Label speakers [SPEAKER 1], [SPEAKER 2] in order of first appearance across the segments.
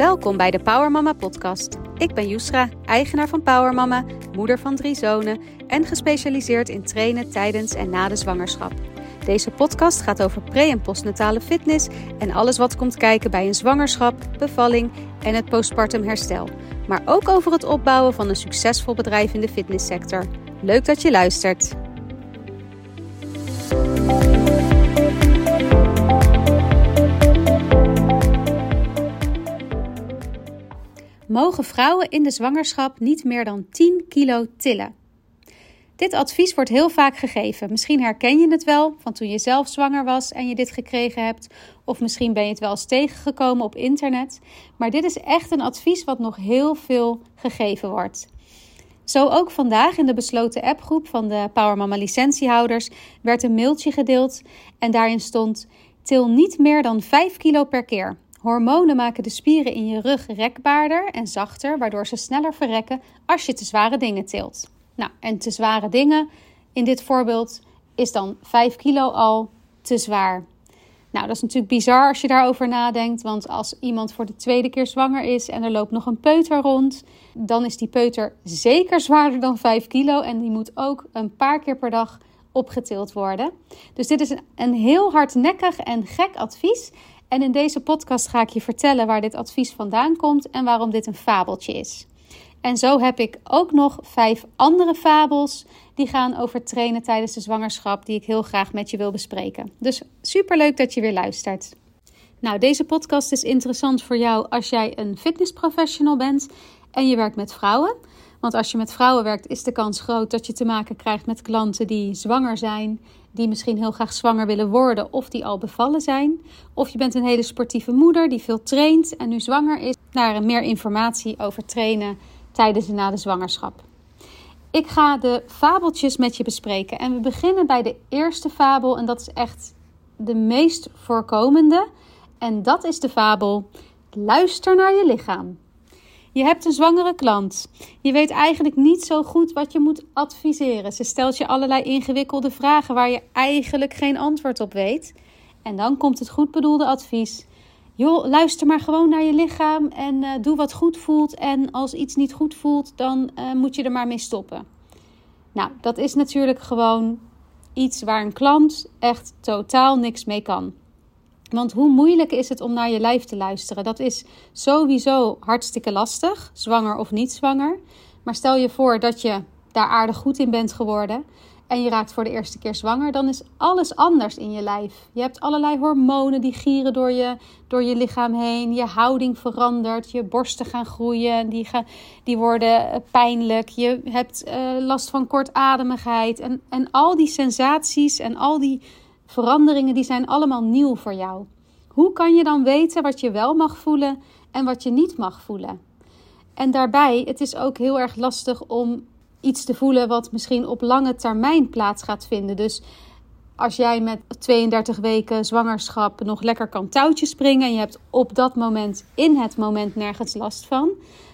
[SPEAKER 1] Welkom bij de Power Mama podcast. Ik ben Yusra, eigenaar van Power Mama, moeder van drie zonen en gespecialiseerd in trainen tijdens en na de zwangerschap. Deze podcast gaat over pre- en postnatale fitness en alles wat komt kijken bij een zwangerschap, bevalling en het postpartum herstel. Maar ook over het opbouwen van een succesvol bedrijf in de fitnesssector. Leuk dat je luistert. Mogen vrouwen in de zwangerschap niet meer dan 10 kilo tillen? Dit advies wordt heel vaak gegeven. Misschien herken je het wel van toen je zelf zwanger was en je dit gekregen hebt. Of misschien ben je het wel eens tegengekomen op internet. Maar dit is echt een advies wat nog heel veel gegeven wordt. Zo ook vandaag in de besloten appgroep van de Power Mama licentiehouders werd een mailtje gedeeld en daarin stond: til niet meer dan 5 kilo per keer. Hormonen maken de spieren in je rug rekbaarder en zachter, waardoor ze sneller verrekken als je te zware dingen tilt. Nou, en te zware dingen in dit voorbeeld is dan 5 kilo al te zwaar. Nou, dat is natuurlijk bizar als je daarover nadenkt. Want als iemand voor de tweede keer zwanger is en er loopt nog een peuter rond, dan is die peuter zeker zwaarder dan 5 kilo. En die moet ook een paar keer per dag opgetild worden. Dus dit is een heel hardnekkig en gek advies. En in deze podcast ga ik je vertellen waar dit advies vandaan komt en waarom dit een fabeltje is. En zo heb ik ook nog vijf andere fabels die gaan over trainen tijdens de zwangerschap, die ik heel graag met je wil bespreken. Dus superleuk dat je weer luistert. Nou, deze podcast is interessant voor jou als jij een fitnessprofessional bent en je werkt met vrouwen. Want als je met vrouwen werkt, is de kans groot dat je te maken krijgt met klanten die zwanger zijn, die misschien heel graag zwanger willen worden of die al bevallen zijn. Of je bent een hele sportieve moeder die veel traint en nu zwanger is. Naar meer informatie over trainen tijdens en na de zwangerschap. Ik ga de fabeltjes met je bespreken en we beginnen bij de eerste fabel en dat is echt de meest voorkomende. En dat is de fabel: luister naar je lichaam. Je hebt een zwangere klant. Je weet eigenlijk niet zo goed wat je moet adviseren. Ze stelt je allerlei ingewikkelde vragen waar je eigenlijk geen antwoord op weet. En dan komt het goed bedoelde advies. Joh, luister maar gewoon naar je lichaam en uh, doe wat goed voelt. En als iets niet goed voelt, dan uh, moet je er maar mee stoppen. Nou, dat is natuurlijk gewoon iets waar een klant echt totaal niks mee kan. Want hoe moeilijk is het om naar je lijf te luisteren? Dat is sowieso hartstikke lastig, zwanger of niet zwanger. Maar stel je voor dat je daar aardig goed in bent geworden en je raakt voor de eerste keer zwanger, dan is alles anders in je lijf. Je hebt allerlei hormonen die gieren door je, door je lichaam heen. Je houding verandert, je borsten gaan groeien, die, gaan, die worden pijnlijk. Je hebt uh, last van kortademigheid. En, en al die sensaties en al die veranderingen die zijn allemaal nieuw voor jou. Hoe kan je dan weten wat je wel mag voelen en wat je niet mag voelen? En daarbij, het is ook heel erg lastig om iets te voelen wat misschien op lange termijn plaats gaat vinden. Dus als jij met 32 weken zwangerschap nog lekker kan touwtje springen en je hebt op dat moment, in het moment, nergens last van,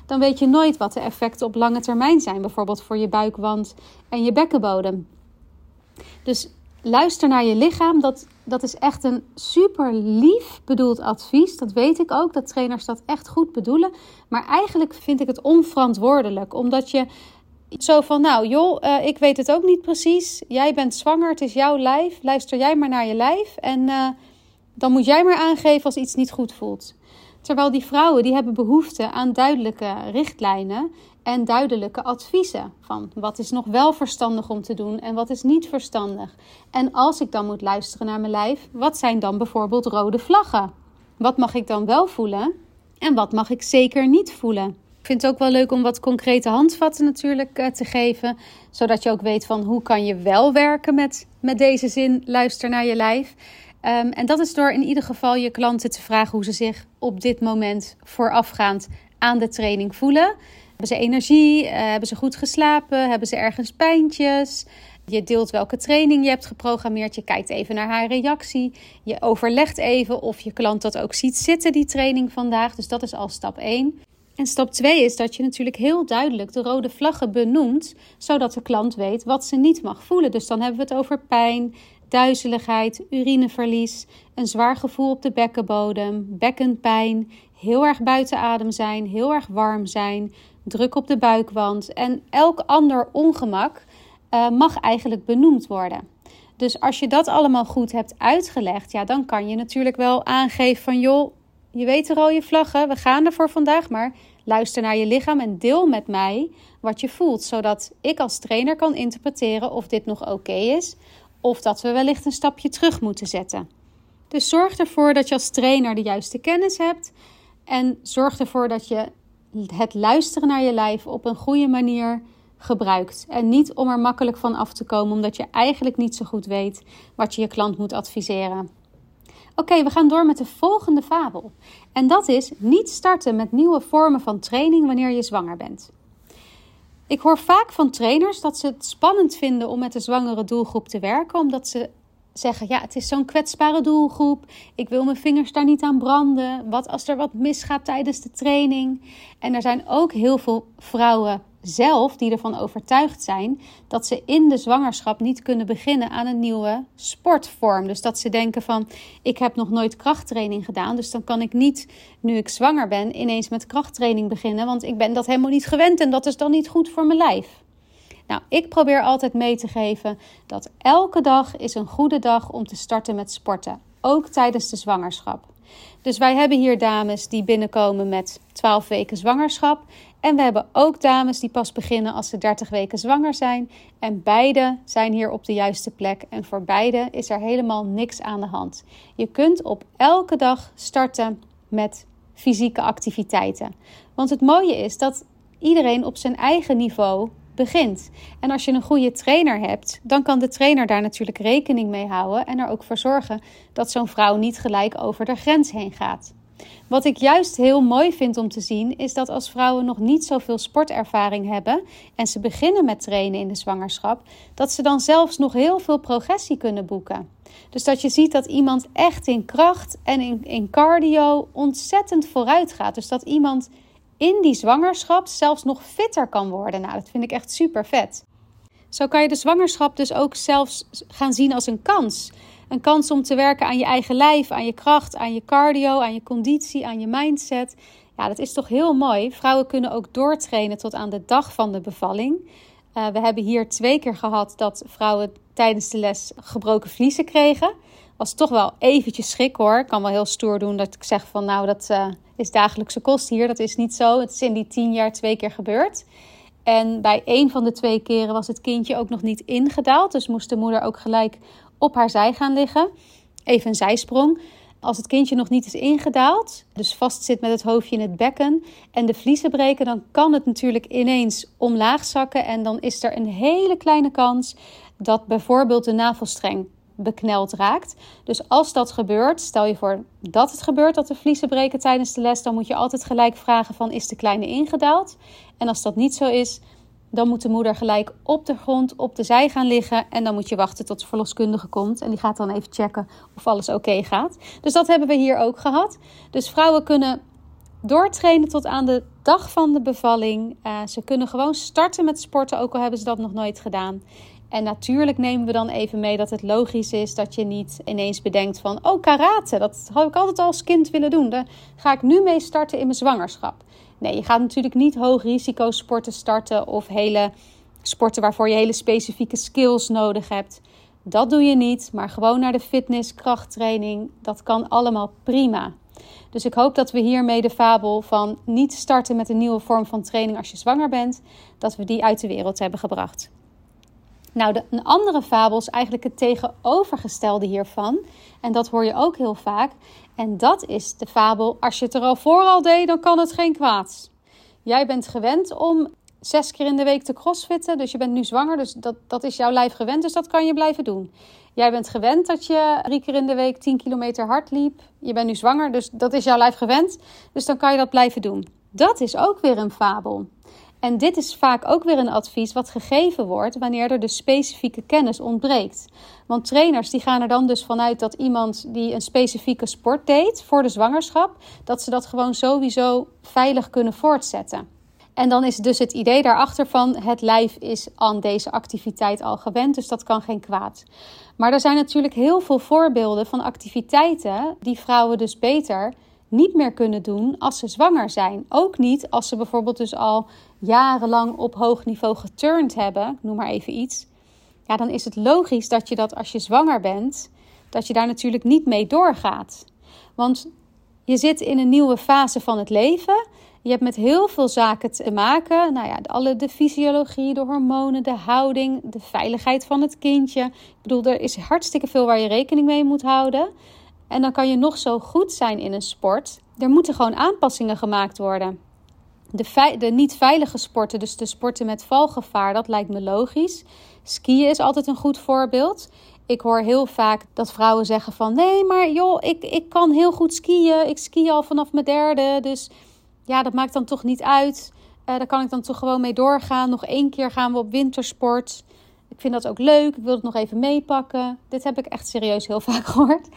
[SPEAKER 1] dan weet je nooit wat de effecten op lange termijn zijn, bijvoorbeeld voor je buikwand en je bekkenbodem. Dus luister naar je lichaam. Dat, dat is echt een super lief bedoeld advies. Dat weet ik ook, dat trainers dat echt goed bedoelen. Maar eigenlijk vind ik het onverantwoordelijk, omdat je zo van, nou joh, uh, ik weet het ook niet precies. Jij bent zwanger, het is jouw lijf. Luister jij maar naar je lijf en uh, dan moet jij maar aangeven als iets niet goed voelt. Terwijl die vrouwen die hebben behoefte aan duidelijke richtlijnen en duidelijke adviezen van wat is nog wel verstandig om te doen en wat is niet verstandig. En als ik dan moet luisteren naar mijn lijf, wat zijn dan bijvoorbeeld rode vlaggen? Wat mag ik dan wel voelen en wat mag ik zeker niet voelen? Ik vind het ook wel leuk om wat concrete handvatten natuurlijk uh, te geven, zodat je ook weet van hoe kan je wel werken met, met deze zin luister naar je lijf. Um, en dat is door in ieder geval je klanten te vragen hoe ze zich op dit moment voorafgaand aan de training voelen. Hebben ze energie? Uh, hebben ze goed geslapen? Hebben ze ergens pijntjes? Je deelt welke training je hebt geprogrammeerd. Je kijkt even naar haar reactie. Je overlegt even of je klant dat ook ziet zitten, die training vandaag. Dus dat is al stap 1. En stap 2 is dat je natuurlijk heel duidelijk de rode vlaggen benoemt, zodat de klant weet wat ze niet mag voelen. Dus dan hebben we het over pijn, duizeligheid, urineverlies, een zwaar gevoel op de bekkenbodem, bekkenpijn, heel erg buiten adem zijn, heel erg warm zijn, druk op de buikwand en elk ander ongemak uh, mag eigenlijk benoemd worden. Dus als je dat allemaal goed hebt uitgelegd, ja, dan kan je natuurlijk wel aangeven van joh, je weet de rode vlaggen, we gaan er voor vandaag, maar luister naar je lichaam en deel met mij wat je voelt, zodat ik als trainer kan interpreteren of dit nog oké is of dat we wellicht een stapje terug moeten zetten. Dus zorg ervoor dat je als trainer de juiste kennis hebt en zorg ervoor dat je het luisteren naar je lijf op een goede manier gebruikt. En niet om er makkelijk van af te komen, omdat je eigenlijk niet zo goed weet wat je je klant moet adviseren. Oké, we gaan door met de volgende fabel. En dat is niet starten met nieuwe vormen van training wanneer je zwanger bent. Ik hoor vaak van trainers dat ze het spannend vinden om met de zwangere doelgroep te werken, omdat ze zeggen: ja, het is zo'n kwetsbare doelgroep. Ik wil mijn vingers daar niet aan branden. Wat als er wat misgaat tijdens de training? En er zijn ook heel veel vrouwen zelf die ervan overtuigd zijn dat ze in de zwangerschap niet kunnen beginnen aan een nieuwe sportvorm. Dus dat ze denken van ik heb nog nooit krachttraining gedaan, dus dan kan ik niet nu ik zwanger ben ineens met krachttraining beginnen, want ik ben dat helemaal niet gewend en dat is dan niet goed voor mijn lijf. Nou, ik probeer altijd mee te geven dat elke dag is een goede dag om te starten met sporten, ook tijdens de zwangerschap. Dus wij hebben hier dames die binnenkomen met 12 weken zwangerschap. En we hebben ook dames die pas beginnen als ze 30 weken zwanger zijn. En beide zijn hier op de juiste plek. En voor beide is er helemaal niks aan de hand. Je kunt op elke dag starten met fysieke activiteiten. Want het mooie is dat iedereen op zijn eigen niveau begint. En als je een goede trainer hebt, dan kan de trainer daar natuurlijk rekening mee houden en er ook voor zorgen dat zo'n vrouw niet gelijk over de grens heen gaat. Wat ik juist heel mooi vind om te zien, is dat als vrouwen nog niet zoveel sportervaring hebben en ze beginnen met trainen in de zwangerschap, dat ze dan zelfs nog heel veel progressie kunnen boeken. Dus dat je ziet dat iemand echt in kracht en in, in cardio ontzettend vooruit gaat. Dus dat iemand in die zwangerschap zelfs nog fitter kan worden. Nou, dat vind ik echt super vet. Zo kan je de zwangerschap dus ook zelfs gaan zien als een kans. Een kans om te werken aan je eigen lijf, aan je kracht, aan je cardio, aan je conditie, aan je mindset. Ja, dat is toch heel mooi. Vrouwen kunnen ook doortrainen tot aan de dag van de bevalling. Uh, we hebben hier twee keer gehad dat vrouwen tijdens de les gebroken vliezen kregen. Was toch wel eventjes schrik hoor. Ik kan wel heel stoer doen dat ik zeg van nou dat uh, is dagelijkse kost hier. Dat is niet zo. Het is in die tien jaar twee keer gebeurd. En bij een van de twee keren was het kindje ook nog niet ingedaald. Dus moest de moeder ook gelijk op haar zij gaan liggen. Even een zijsprong. Als het kindje nog niet is ingedaald, dus vast zit met het hoofdje in het bekken en de vliezen breken, dan kan het natuurlijk ineens omlaag zakken. En dan is er een hele kleine kans dat bijvoorbeeld de navelstreng bekneld raakt. Dus als dat gebeurt, stel je voor dat het gebeurt dat de vliezen breken tijdens de les, dan moet je altijd gelijk vragen van is de kleine ingedaald? En als dat niet zo is, dan moet de moeder gelijk op de grond op de zij gaan liggen. En dan moet je wachten tot de verloskundige komt. En die gaat dan even checken of alles oké gaat. Dus dat hebben we hier ook gehad. Dus vrouwen kunnen doortrainen tot aan de dag van de bevalling. Uh, ze kunnen gewoon starten met sporten, ook al hebben ze dat nog nooit gedaan. En natuurlijk nemen we dan even mee dat het logisch is dat je niet ineens bedenkt van... oh, karate, dat had ik altijd al als kind willen doen. Daar ga ik nu mee starten in mijn zwangerschap. Nee, je gaat natuurlijk niet hoog risico sporten starten of hele sporten waarvoor je hele specifieke skills nodig hebt. Dat doe je niet, maar gewoon naar de fitness, krachttraining, dat kan allemaal prima. Dus ik hoop dat we hiermee de fabel van niet starten met een nieuwe vorm van training als je zwanger bent, dat we die uit de wereld hebben gebracht. Nou, de, een andere fabel is eigenlijk het tegenovergestelde hiervan. En dat hoor je ook heel vaak. En dat is de fabel: als je het er al vooral deed, dan kan het geen kwaad. Jij bent gewend om zes keer in de week te crossfitten. Dus je bent nu zwanger, dus dat, dat is jouw lijf gewend, dus dat kan je blijven doen. Jij bent gewend dat je drie keer in de week 10 kilometer hard liep. Je bent nu zwanger, dus dat is jouw lijf gewend. Dus dan kan je dat blijven doen. Dat is ook weer een fabel. En dit is vaak ook weer een advies wat gegeven wordt wanneer er dus specifieke kennis ontbreekt. Want trainers die gaan er dan dus vanuit dat iemand die een specifieke sport deed voor de zwangerschap, dat ze dat gewoon sowieso veilig kunnen voortzetten. En dan is dus het idee daarachter van het lijf is aan deze activiteit al gewend, dus dat kan geen kwaad. Maar er zijn natuurlijk heel veel voorbeelden van activiteiten die vrouwen dus beter niet meer kunnen doen als ze zwanger zijn. Ook niet als ze bijvoorbeeld dus al jarenlang op hoog niveau geturnd hebben, noem maar even iets. Ja, dan is het logisch dat je dat als je zwanger bent, dat je daar natuurlijk niet mee doorgaat. Want je zit in een nieuwe fase van het leven. Je hebt met heel veel zaken te maken. Nou ja, alle, de fysiologie, de hormonen, de houding, de veiligheid van het kindje. Ik bedoel, er is hartstikke veel waar je rekening mee moet houden. En dan kan je nog zo goed zijn in een sport. Er moeten gewoon aanpassingen gemaakt worden. De, de niet veilige sporten, dus de sporten met valgevaar, dat lijkt me logisch. Skiën is altijd een goed voorbeeld. Ik hoor heel vaak dat vrouwen zeggen van nee, maar joh, ik, ik kan heel goed skiën. Ik ski al vanaf mijn derde. Dus ja, dat maakt dan toch niet uit. Uh, daar kan ik dan toch gewoon mee doorgaan. Nog één keer gaan we op wintersport. Ik vind dat ook leuk. Ik wil het nog even meepakken. Dit heb ik echt serieus heel vaak gehoord.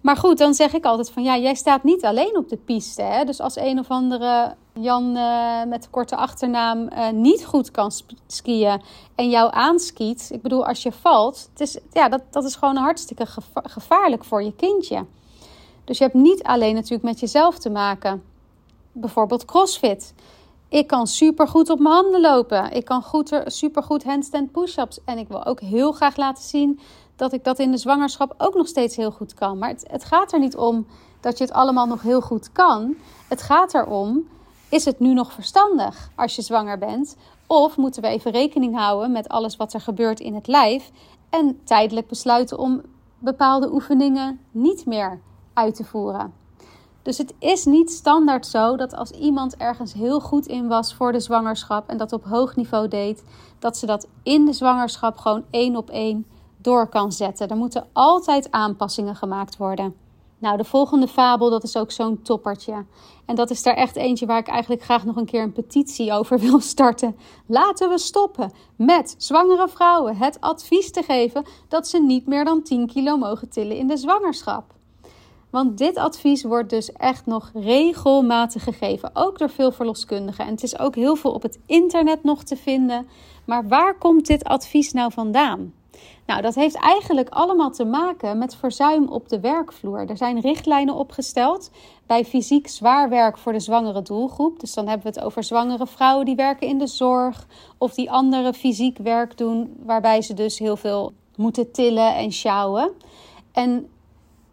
[SPEAKER 1] Maar goed, dan zeg ik altijd van ja, jij staat niet alleen op de piste. Hè? Dus als een of andere Jan uh, met de korte achternaam uh, niet goed kan skiën en jou aanskiet. Ik bedoel, als je valt, het is, ja, dat, dat is gewoon hartstikke gevaarlijk voor je kindje. Dus je hebt niet alleen natuurlijk met jezelf te maken. Bijvoorbeeld CrossFit. Ik kan super goed op mijn handen lopen. Ik kan goed, super goed handstand push-ups. En ik wil ook heel graag laten zien dat ik dat in de zwangerschap ook nog steeds heel goed kan. Maar het, het gaat er niet om dat je het allemaal nog heel goed kan. Het gaat erom, is het nu nog verstandig als je zwanger bent? Of moeten we even rekening houden met alles wat er gebeurt in het lijf en tijdelijk besluiten om bepaalde oefeningen niet meer uit te voeren? Dus het is niet standaard zo dat als iemand ergens heel goed in was voor de zwangerschap en dat op hoog niveau deed, dat ze dat in de zwangerschap gewoon één op één door kan zetten. Er moeten altijd aanpassingen gemaakt worden. Nou, de volgende fabel, dat is ook zo'n toppertje. En dat is daar echt eentje waar ik eigenlijk graag nog een keer een petitie over wil starten. Laten we stoppen met zwangere vrouwen het advies te geven dat ze niet meer dan 10 kilo mogen tillen in de zwangerschap. Want dit advies wordt dus echt nog regelmatig gegeven, ook door veel verloskundigen. En het is ook heel veel op het internet nog te vinden. Maar waar komt dit advies nou vandaan? Nou, dat heeft eigenlijk allemaal te maken met verzuim op de werkvloer. Er zijn richtlijnen opgesteld bij fysiek zwaar werk voor de zwangere doelgroep. Dus dan hebben we het over zwangere vrouwen die werken in de zorg of die andere fysiek werk doen, waarbij ze dus heel veel moeten tillen en sjouwen. En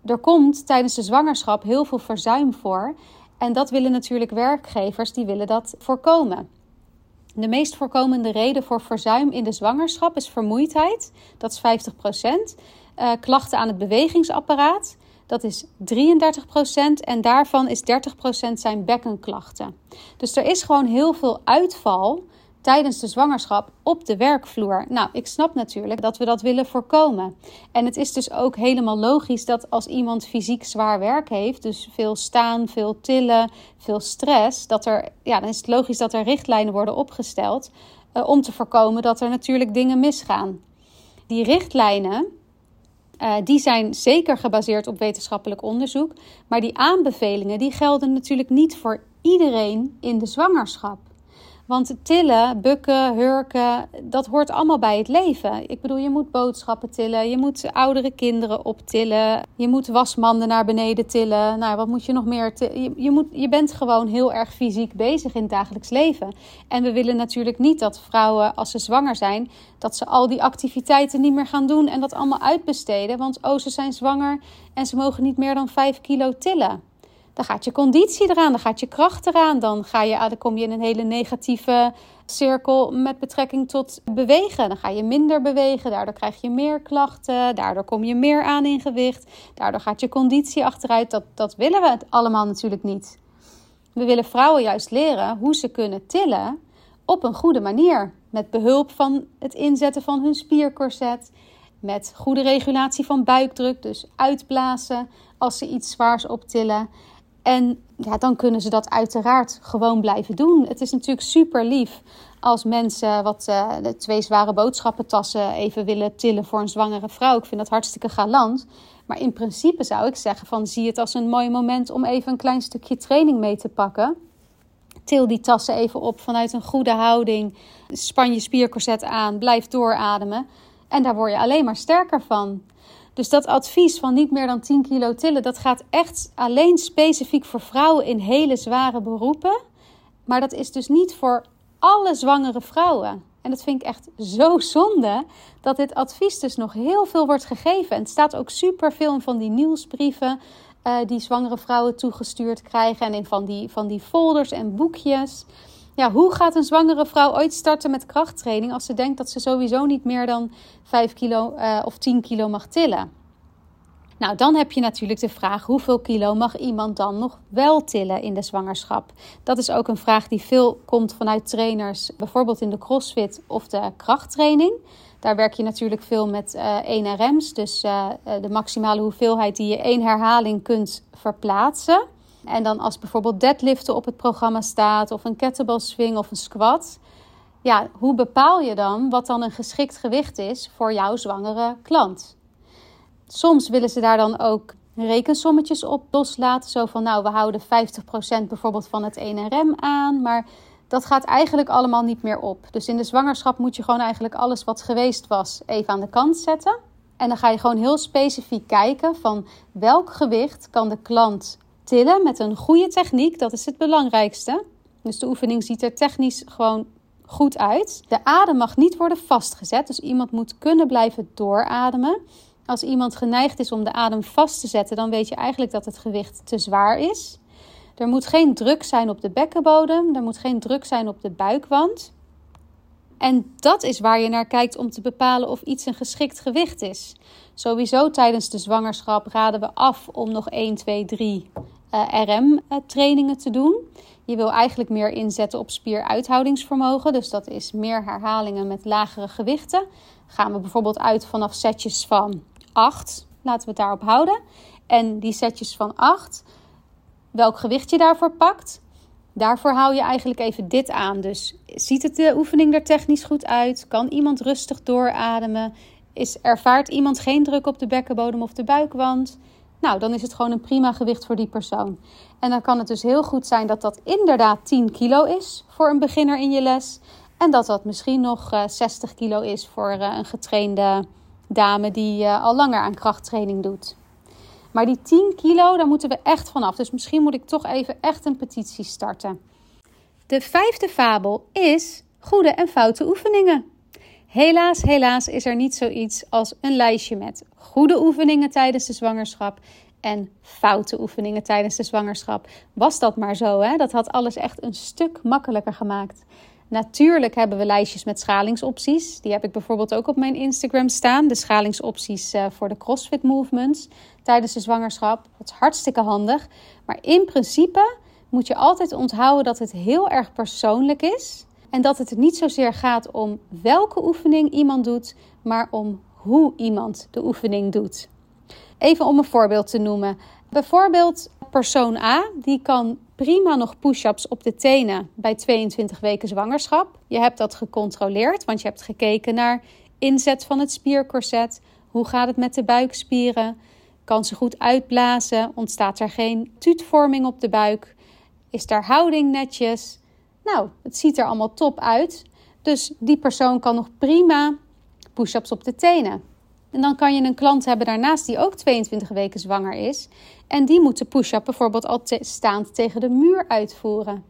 [SPEAKER 1] er komt tijdens de zwangerschap heel veel verzuim voor. En dat willen natuurlijk werkgevers, die willen dat voorkomen. De meest voorkomende reden voor verzuim in de zwangerschap is vermoeidheid. Dat is 50% uh, klachten aan het bewegingsapparaat. Dat is 33% En daarvan is 30% zijn bekkenklachten. Dus er is gewoon heel veel uitval tijdens de zwangerschap op de werkvloer. Nou, ik snap natuurlijk dat we dat willen voorkomen. En het is dus ook helemaal logisch dat als iemand fysiek zwaar werk heeft, dus veel staan, veel tillen, veel stress, dat er, ja, dan is het logisch dat er richtlijnen worden opgesteld uh, om te voorkomen dat er natuurlijk dingen misgaan. Die richtlijnen, uh, die zijn zeker gebaseerd op wetenschappelijk onderzoek, maar die aanbevelingen die gelden natuurlijk niet voor iedereen in de zwangerschap. Want tillen, bukken, hurken, dat hoort allemaal bij het leven. Ik bedoel, je moet boodschappen tillen, je moet oudere kinderen optillen, je moet wasmanden naar beneden tillen. Nou, wat moet je nog meer? Je, je, moet, je bent gewoon heel erg fysiek bezig in het dagelijks leven. En we willen natuurlijk niet dat vrouwen, als ze zwanger zijn, dat ze al die activiteiten niet meer gaan doen en dat allemaal uitbesteden. Want oh, ze zijn zwanger en ze mogen niet meer dan 5 kilo tillen dan gaat je conditie eraan, dan gaat je kracht eraan. Dan, ga je, dan kom je in een hele negatieve cirkel met betrekking tot bewegen. Dan ga je minder bewegen, daardoor krijg je meer klachten, daardoor kom je meer aan in gewicht, daardoor gaat je conditie achteruit. Dat, dat willen we allemaal natuurlijk niet. We willen vrouwen juist leren hoe ze kunnen tillen op een goede manier. Met behulp van het inzetten van hun spiercorset. Met goede regulatie van buikdruk, dus uitblazen als ze iets zwaars optillen. En ja, dan kunnen ze dat uiteraard gewoon blijven doen. Het is natuurlijk super lief als mensen wat de twee zware boodschappentassen even willen tillen voor een zwangere vrouw. Ik vind dat hartstikke galant. Maar in principe zou ik zeggen van zie het als een mooi moment om even een klein stukje training mee te pakken. Til die tassen even op vanuit een goede houding. Span je spiercorset aan, blijf doorademen. En daar word je alleen maar sterker van. Dus dat advies van niet meer dan 10 kilo tillen, dat gaat echt alleen specifiek voor vrouwen in hele zware beroepen. Maar dat is dus niet voor alle zwangere vrouwen. En dat vind ik echt zo zonde dat dit advies dus nog heel veel wordt gegeven. En het staat ook super veel in van die nieuwsbrieven uh, die zwangere vrouwen toegestuurd krijgen. En in van die, van die folders en boekjes. Ja, hoe gaat een zwangere vrouw ooit starten met krachttraining als ze denkt dat ze sowieso niet meer dan 5 kilo uh, of 10 kilo mag tillen? Nou, dan heb je natuurlijk de vraag: hoeveel kilo mag iemand dan nog wel tillen in de zwangerschap? Dat is ook een vraag die veel komt vanuit trainers, bijvoorbeeld in de CrossFit of de krachttraining. Daar werk je natuurlijk veel met uh, 1 RM's, dus uh, de maximale hoeveelheid die je één herhaling kunt verplaatsen. En dan als bijvoorbeeld deadliften op het programma staat, of een kettlebell swing of een squat. Ja, hoe bepaal je dan wat dan een geschikt gewicht is voor jouw zwangere klant? Soms willen ze daar dan ook rekensommetjes op loslaten. Zo van, nou, we houden 50% bijvoorbeeld van het 1RM aan. Maar dat gaat eigenlijk allemaal niet meer op. Dus in de zwangerschap moet je gewoon eigenlijk alles wat geweest was even aan de kant zetten. En dan ga je gewoon heel specifiek kijken van welk gewicht kan de klant tillen met een goede techniek. Dat is het belangrijkste. Dus de oefening ziet er technisch gewoon goed uit. De adem mag niet worden vastgezet. Dus iemand moet kunnen blijven doorademen. Als iemand geneigd is om de adem vast te zetten, dan weet je eigenlijk dat het gewicht te zwaar is. Er moet geen druk zijn op de bekkenbodem, er moet geen druk zijn op de buikwand. En dat is waar je naar kijkt om te bepalen of iets een geschikt gewicht is. Sowieso tijdens de zwangerschap raden we af om nog 1, 2, 3 RM-trainingen te doen. Je wil eigenlijk meer inzetten op spieruithoudingsvermogen. Dus dat is meer herhalingen met lagere gewichten. Gaan we bijvoorbeeld uit vanaf setjes van 8. Laten we het daarop houden. En die setjes van 8, welk gewicht je daarvoor pakt, daarvoor hou je eigenlijk even dit aan. Dus ziet het de oefening er technisch goed uit? Kan iemand rustig doorademen? Is, ervaart iemand geen druk op de bekkenbodem of de buikwand? Nou, dan is het gewoon een prima gewicht voor die persoon. En dan kan het dus heel goed zijn dat dat inderdaad 10 kilo is voor een beginner in je les. En dat dat misschien nog 60 eh, kilo is voor eh, een getrainde dame die uh, al langer aan krachttraining doet. Maar die 10 kilo, daar moeten we echt vanaf. Dus misschien moet ik toch even echt een petitie starten. De vijfde fabel is goede en foute oefeningen. Helaas, helaas is er niet zoiets als een lijstje met goede oefeningen tijdens de zwangerschap en foute oefeningen tijdens de zwangerschap. Was dat maar zo, hè? Dat had alles echt een stuk makkelijker gemaakt. Natuurlijk hebben we lijstjes met schalingsopties. Die heb ik bijvoorbeeld ook op mijn Instagram staan. De schalingsopties eh, voor de CrossFit movements tijdens de zwangerschap. Dat is hartstikke handig. Maar in principe moet je altijd onthouden dat het heel erg persoonlijk is. En dat het niet zozeer gaat om welke oefening iemand doet, maar om hoe iemand de oefening doet. Even om een voorbeeld te noemen. Bijvoorbeeld persoon A, die kan prima nog push-ups op de tenen bij 22 weken zwangerschap. Je hebt dat gecontroleerd, want je hebt gekeken naar inzet van het spiercorset. Hoe gaat het met de buikspieren? Kan ze goed uitblazen? Ontstaat er geen tuutvorming op de buik? Is daar houding netjes? Nou, het ziet er allemaal top uit. Dus die persoon kan nog prima push-ups op de tenen. En dan kan je een klant hebben daarnaast die ook 22 weken zwanger is. En die moet de push-up bijvoorbeeld al staand tegen de muur uitvoeren.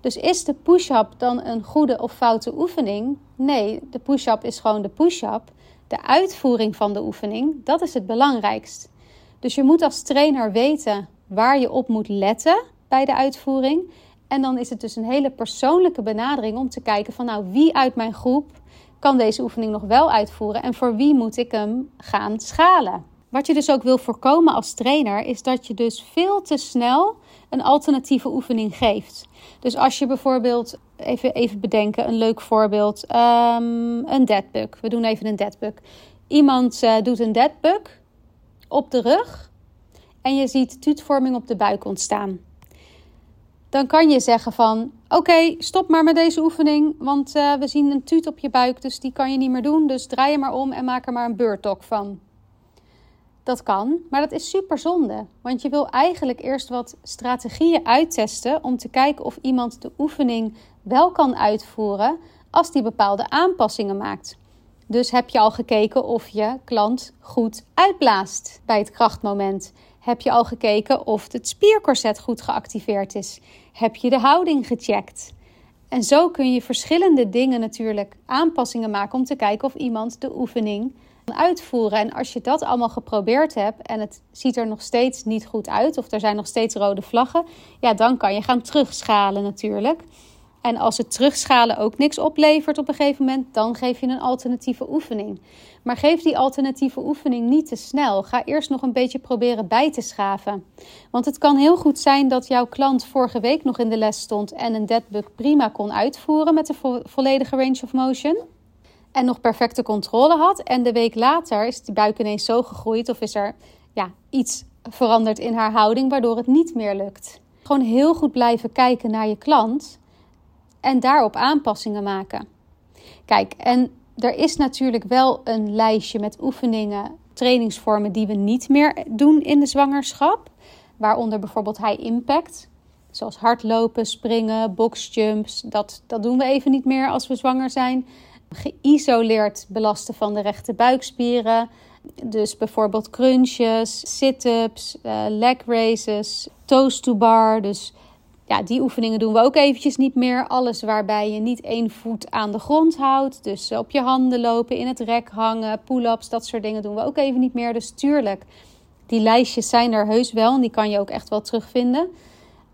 [SPEAKER 1] Dus is de push-up dan een goede of foute oefening? Nee, de push-up is gewoon de push-up. De uitvoering van de oefening, dat is het belangrijkst. Dus je moet als trainer weten waar je op moet letten bij de uitvoering. En dan is het dus een hele persoonlijke benadering om te kijken van nou wie uit mijn groep kan deze oefening nog wel uitvoeren en voor wie moet ik hem gaan schalen. Wat je dus ook wil voorkomen als trainer is dat je dus veel te snel een alternatieve oefening geeft. Dus als je bijvoorbeeld, even, even bedenken, een leuk voorbeeld, um, een deadbug. We doen even een deadbug. Iemand uh, doet een deadbug op de rug en je ziet tuutvorming op de buik ontstaan dan kan je zeggen van oké, stop maar met deze oefening, want uh, we zien een tuut op je buik, dus die kan je niet meer doen. Dus draai je maar om en maak er maar een beurtok van. Dat kan, maar dat is super zonde, want je wil eigenlijk eerst wat strategieën uittesten om te kijken of iemand de oefening wel kan uitvoeren als die bepaalde aanpassingen maakt. Dus heb je al gekeken of je klant goed uitblaast bij het krachtmoment? Heb je al gekeken of het spiercorset goed geactiveerd is? Heb je de houding gecheckt? En zo kun je verschillende dingen natuurlijk aanpassingen maken om te kijken of iemand de oefening uitvoeren. En als je dat allemaal geprobeerd hebt en het ziet er nog steeds niet goed uit, of er zijn nog steeds rode vlaggen, ja, dan kan je gaan terugschalen natuurlijk. En als het terugschalen ook niks oplevert op een gegeven moment, dan geef je een alternatieve oefening. Maar geef die alternatieve oefening niet te snel. Ga eerst nog een beetje proberen bij te schaven. Want het kan heel goed zijn dat jouw klant vorige week nog in de les stond en een deadbug prima kon uitvoeren met de volledige range of motion. En nog perfecte controle had. En de week later is die buik ineens zo gegroeid of is er ja, iets veranderd in haar houding waardoor het niet meer lukt. Gewoon heel goed blijven kijken naar je klant en daarop aanpassingen maken. Kijk, en er is natuurlijk wel een lijstje met oefeningen, trainingsvormen die we niet meer doen in de zwangerschap. Waaronder bijvoorbeeld high impact. Zoals hardlopen, springen, boxjumps. Dat, dat doen we even niet meer als we zwanger zijn. Geïsoleerd belasten van de rechte buikspieren. Dus bijvoorbeeld crunches, sit-ups, uh, leg raises, toes to bar. Dus ja, die oefeningen doen we ook eventjes niet meer. Alles waarbij je niet één voet aan de grond houdt. Dus op je handen lopen, in het rek hangen, pull-ups, dat soort dingen doen we ook even niet meer. Dus tuurlijk, die lijstjes zijn er heus wel en die kan je ook echt wel terugvinden.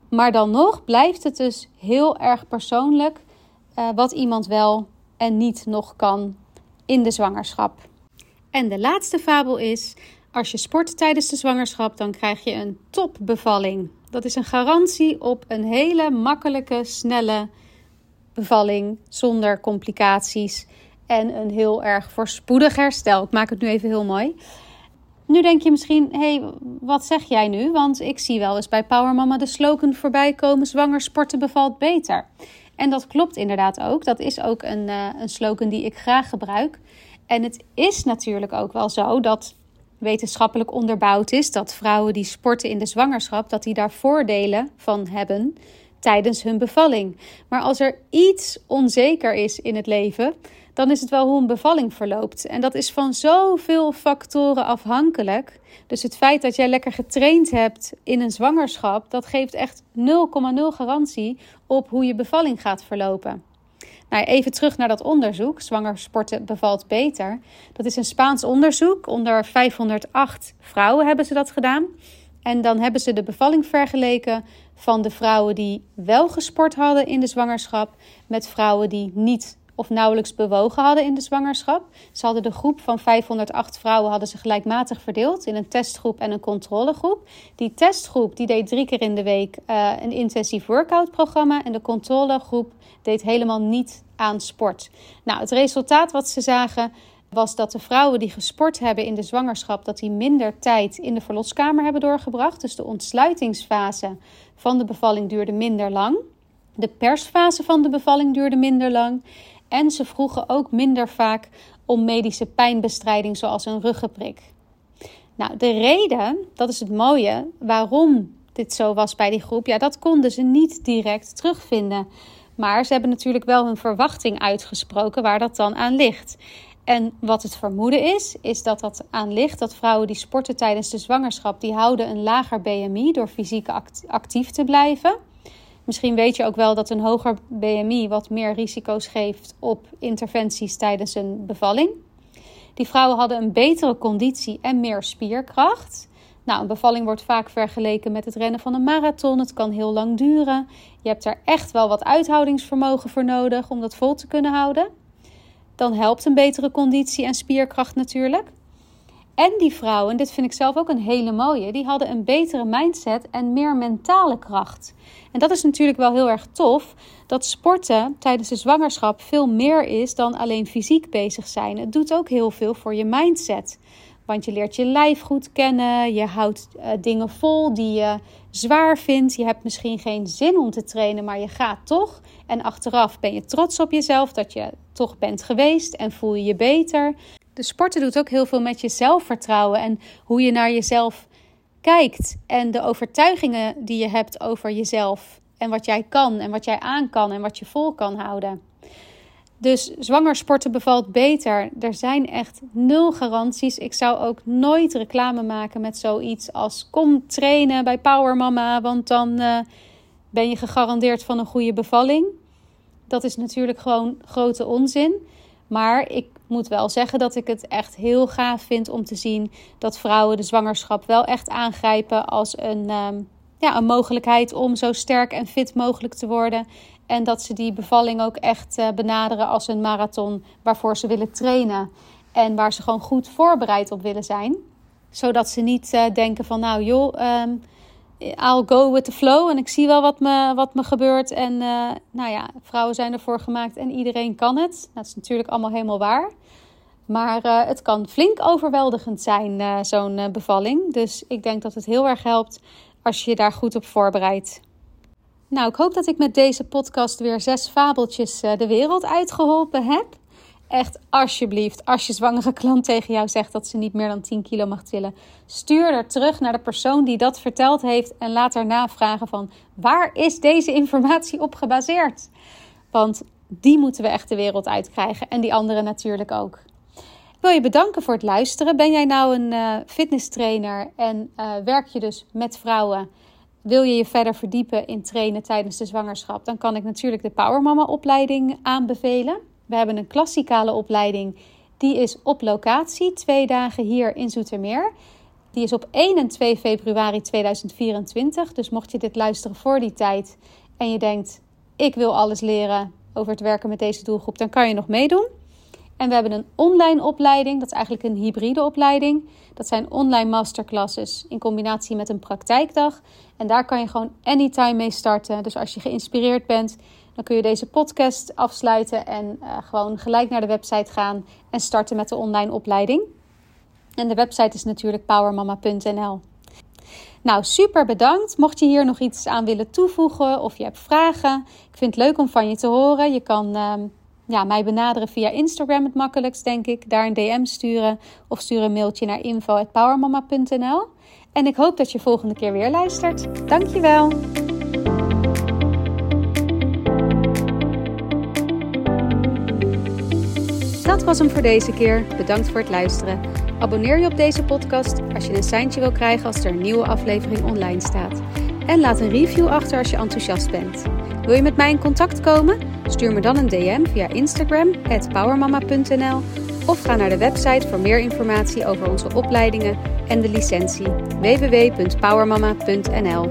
[SPEAKER 1] Maar dan nog blijft het dus heel erg persoonlijk uh, wat iemand wel en niet nog kan in de zwangerschap. En de laatste fabel is: als je sport tijdens de zwangerschap, dan krijg je een topbevalling. Dat is een garantie op een hele makkelijke, snelle bevalling zonder complicaties en een heel erg voorspoedig herstel. Ik maak het nu even heel mooi. Nu denk je misschien, hé, hey, wat zeg jij nu? Want ik zie wel eens bij Power Mama de slogan voorbij komen: zwanger sporten bevalt beter. En dat klopt inderdaad ook. Dat is ook een, uh, een slogan die ik graag gebruik. En het is natuurlijk ook wel zo dat wetenschappelijk onderbouwd is dat vrouwen die sporten in de zwangerschap, dat die daar voordelen van hebben tijdens hun bevalling. Maar als er iets onzeker is in het leven, dan is het wel hoe een bevalling verloopt. En dat is van zoveel factoren afhankelijk. Dus het feit dat jij lekker getraind hebt in een zwangerschap, dat geeft echt 0,0 garantie op hoe je bevalling gaat verlopen. Nou, even terug naar dat onderzoek. Zwanger sporten bevalt beter. Dat is een Spaans onderzoek. Onder 508 vrouwen hebben ze dat gedaan. En dan hebben ze de bevalling vergeleken van de vrouwen die wel gesport hadden in de zwangerschap met vrouwen die niet of nauwelijks bewogen hadden in de zwangerschap. Ze hadden de groep van 508 vrouwen hadden ze gelijkmatig verdeeld in een testgroep en een controlegroep. Die testgroep die deed drie keer in de week uh, een intensief workoutprogramma en de controlegroep deed helemaal niet aan sport. Nou, het resultaat wat ze zagen was dat de vrouwen die gesport hebben in de zwangerschap, dat die minder tijd in de verloskamer hebben doorgebracht. Dus de ontsluitingsfase van de bevalling duurde minder lang. De persfase van de bevalling duurde minder lang. En ze vroegen ook minder vaak om medische pijnbestrijding, zoals een ruggenprik. Nou, de reden, dat is het mooie, waarom dit zo was bij die groep, ja, dat konden ze niet direct terugvinden. Maar ze hebben natuurlijk wel hun verwachting uitgesproken waar dat dan aan ligt. En wat het vermoeden is, is dat dat aan ligt dat vrouwen die sporten tijdens de zwangerschap, die houden een lager BMI door fysiek actief te blijven. Misschien weet je ook wel dat een hoger BMI wat meer risico's geeft op interventies tijdens een bevalling. Die vrouwen hadden een betere conditie en meer spierkracht. Nou, een bevalling wordt vaak vergeleken met het rennen van een marathon. Het kan heel lang duren. Je hebt er echt wel wat uithoudingsvermogen voor nodig om dat vol te kunnen houden. Dan helpt een betere conditie en spierkracht natuurlijk. En die vrouwen, dit vind ik zelf ook een hele mooie, die hadden een betere mindset en meer mentale kracht. En dat is natuurlijk wel heel erg tof, dat sporten tijdens de zwangerschap veel meer is dan alleen fysiek bezig zijn. Het doet ook heel veel voor je mindset. Want je leert je lijf goed kennen, je houdt uh, dingen vol die je zwaar vindt. Je hebt misschien geen zin om te trainen, maar je gaat toch. En achteraf ben je trots op jezelf dat je toch bent geweest en voel je je beter. De sporten doet ook heel veel met je zelfvertrouwen en hoe je naar jezelf kijkt. En de overtuigingen die je hebt over jezelf. En wat jij kan en wat jij aan kan en wat je vol kan houden. Dus zwanger sporten bevalt beter. Er zijn echt nul garanties. Ik zou ook nooit reclame maken met zoiets als kom trainen bij Power Mama, want dan uh, ben je gegarandeerd van een goede bevalling. Dat is natuurlijk gewoon grote onzin. Maar ik moet wel zeggen dat ik het echt heel gaaf vind om te zien dat vrouwen de zwangerschap wel echt aangrijpen als een, ehm, ja, een mogelijkheid om zo sterk en fit mogelijk te worden. En dat ze die bevalling ook echt uh, benaderen als een marathon waarvoor ze willen trainen. En waar ze gewoon goed voorbereid op willen zijn. Zodat ze niet uh, denken van nou joh, um, I'll go with the flow. En ik zie wel wat me, wat me gebeurt. En uh, nou ja, vrouwen zijn ervoor gemaakt en iedereen kan het. Dat is natuurlijk allemaal helemaal waar. Maar het kan flink overweldigend zijn, zo'n bevalling. Dus ik denk dat het heel erg helpt als je je daar goed op voorbereidt. Nou, ik hoop dat ik met deze podcast weer zes fabeltjes eh, de wereld uitgeholpen heb. Echt, alsjeblieft, als je zwangere klant tegen jou zegt dat ze niet meer dan 10 kilo mag tillen, stuur er terug naar de persoon die dat verteld heeft en laat haar navragen van waar is deze informatie op gebaseerd? Want die moeten we echt de wereld uitkrijgen en die anderen natuurlijk ook. Ik wil je bedanken voor het luisteren. Ben jij nou een uh, fitnesstrainer en uh, werk je dus met vrouwen? Wil je je verder verdiepen in trainen tijdens de zwangerschap, dan kan ik natuurlijk de Power Mama opleiding aanbevelen. We hebben een klassikale opleiding, die is op locatie, twee dagen hier in Zoetermeer. Die is op 1 en 2 februari 2024. Dus mocht je dit luisteren voor die tijd en je denkt: ik wil alles leren over het werken met deze doelgroep, dan kan je nog meedoen. En we hebben een online opleiding, dat is eigenlijk een hybride opleiding. Dat zijn online masterclasses in combinatie met een praktijkdag. En daar kan je gewoon anytime mee starten. Dus als je geïnspireerd bent, dan kun je deze podcast afsluiten en uh, gewoon gelijk naar de website gaan en starten met de online opleiding. En de website is natuurlijk powermama.nl. Nou, super bedankt. Mocht je hier nog iets aan willen toevoegen of je hebt vragen, ik vind het leuk om van je te horen. Je kan. Uh, ja, mij benaderen via Instagram het makkelijkst, denk ik. Daar een DM sturen of stuur een mailtje naar info.powermama.nl. En ik hoop dat je volgende keer weer luistert. Dankjewel! Dat was hem voor deze keer. Bedankt voor het luisteren. Abonneer je op deze podcast als je een seintje wil krijgen als er een nieuwe aflevering online staat. En laat een review achter als je enthousiast bent. Wil je met mij in contact komen? Stuur me dan een DM via Instagram, powermama.nl of ga naar de website voor meer informatie over onze opleidingen en de licentie www.powermama.nl.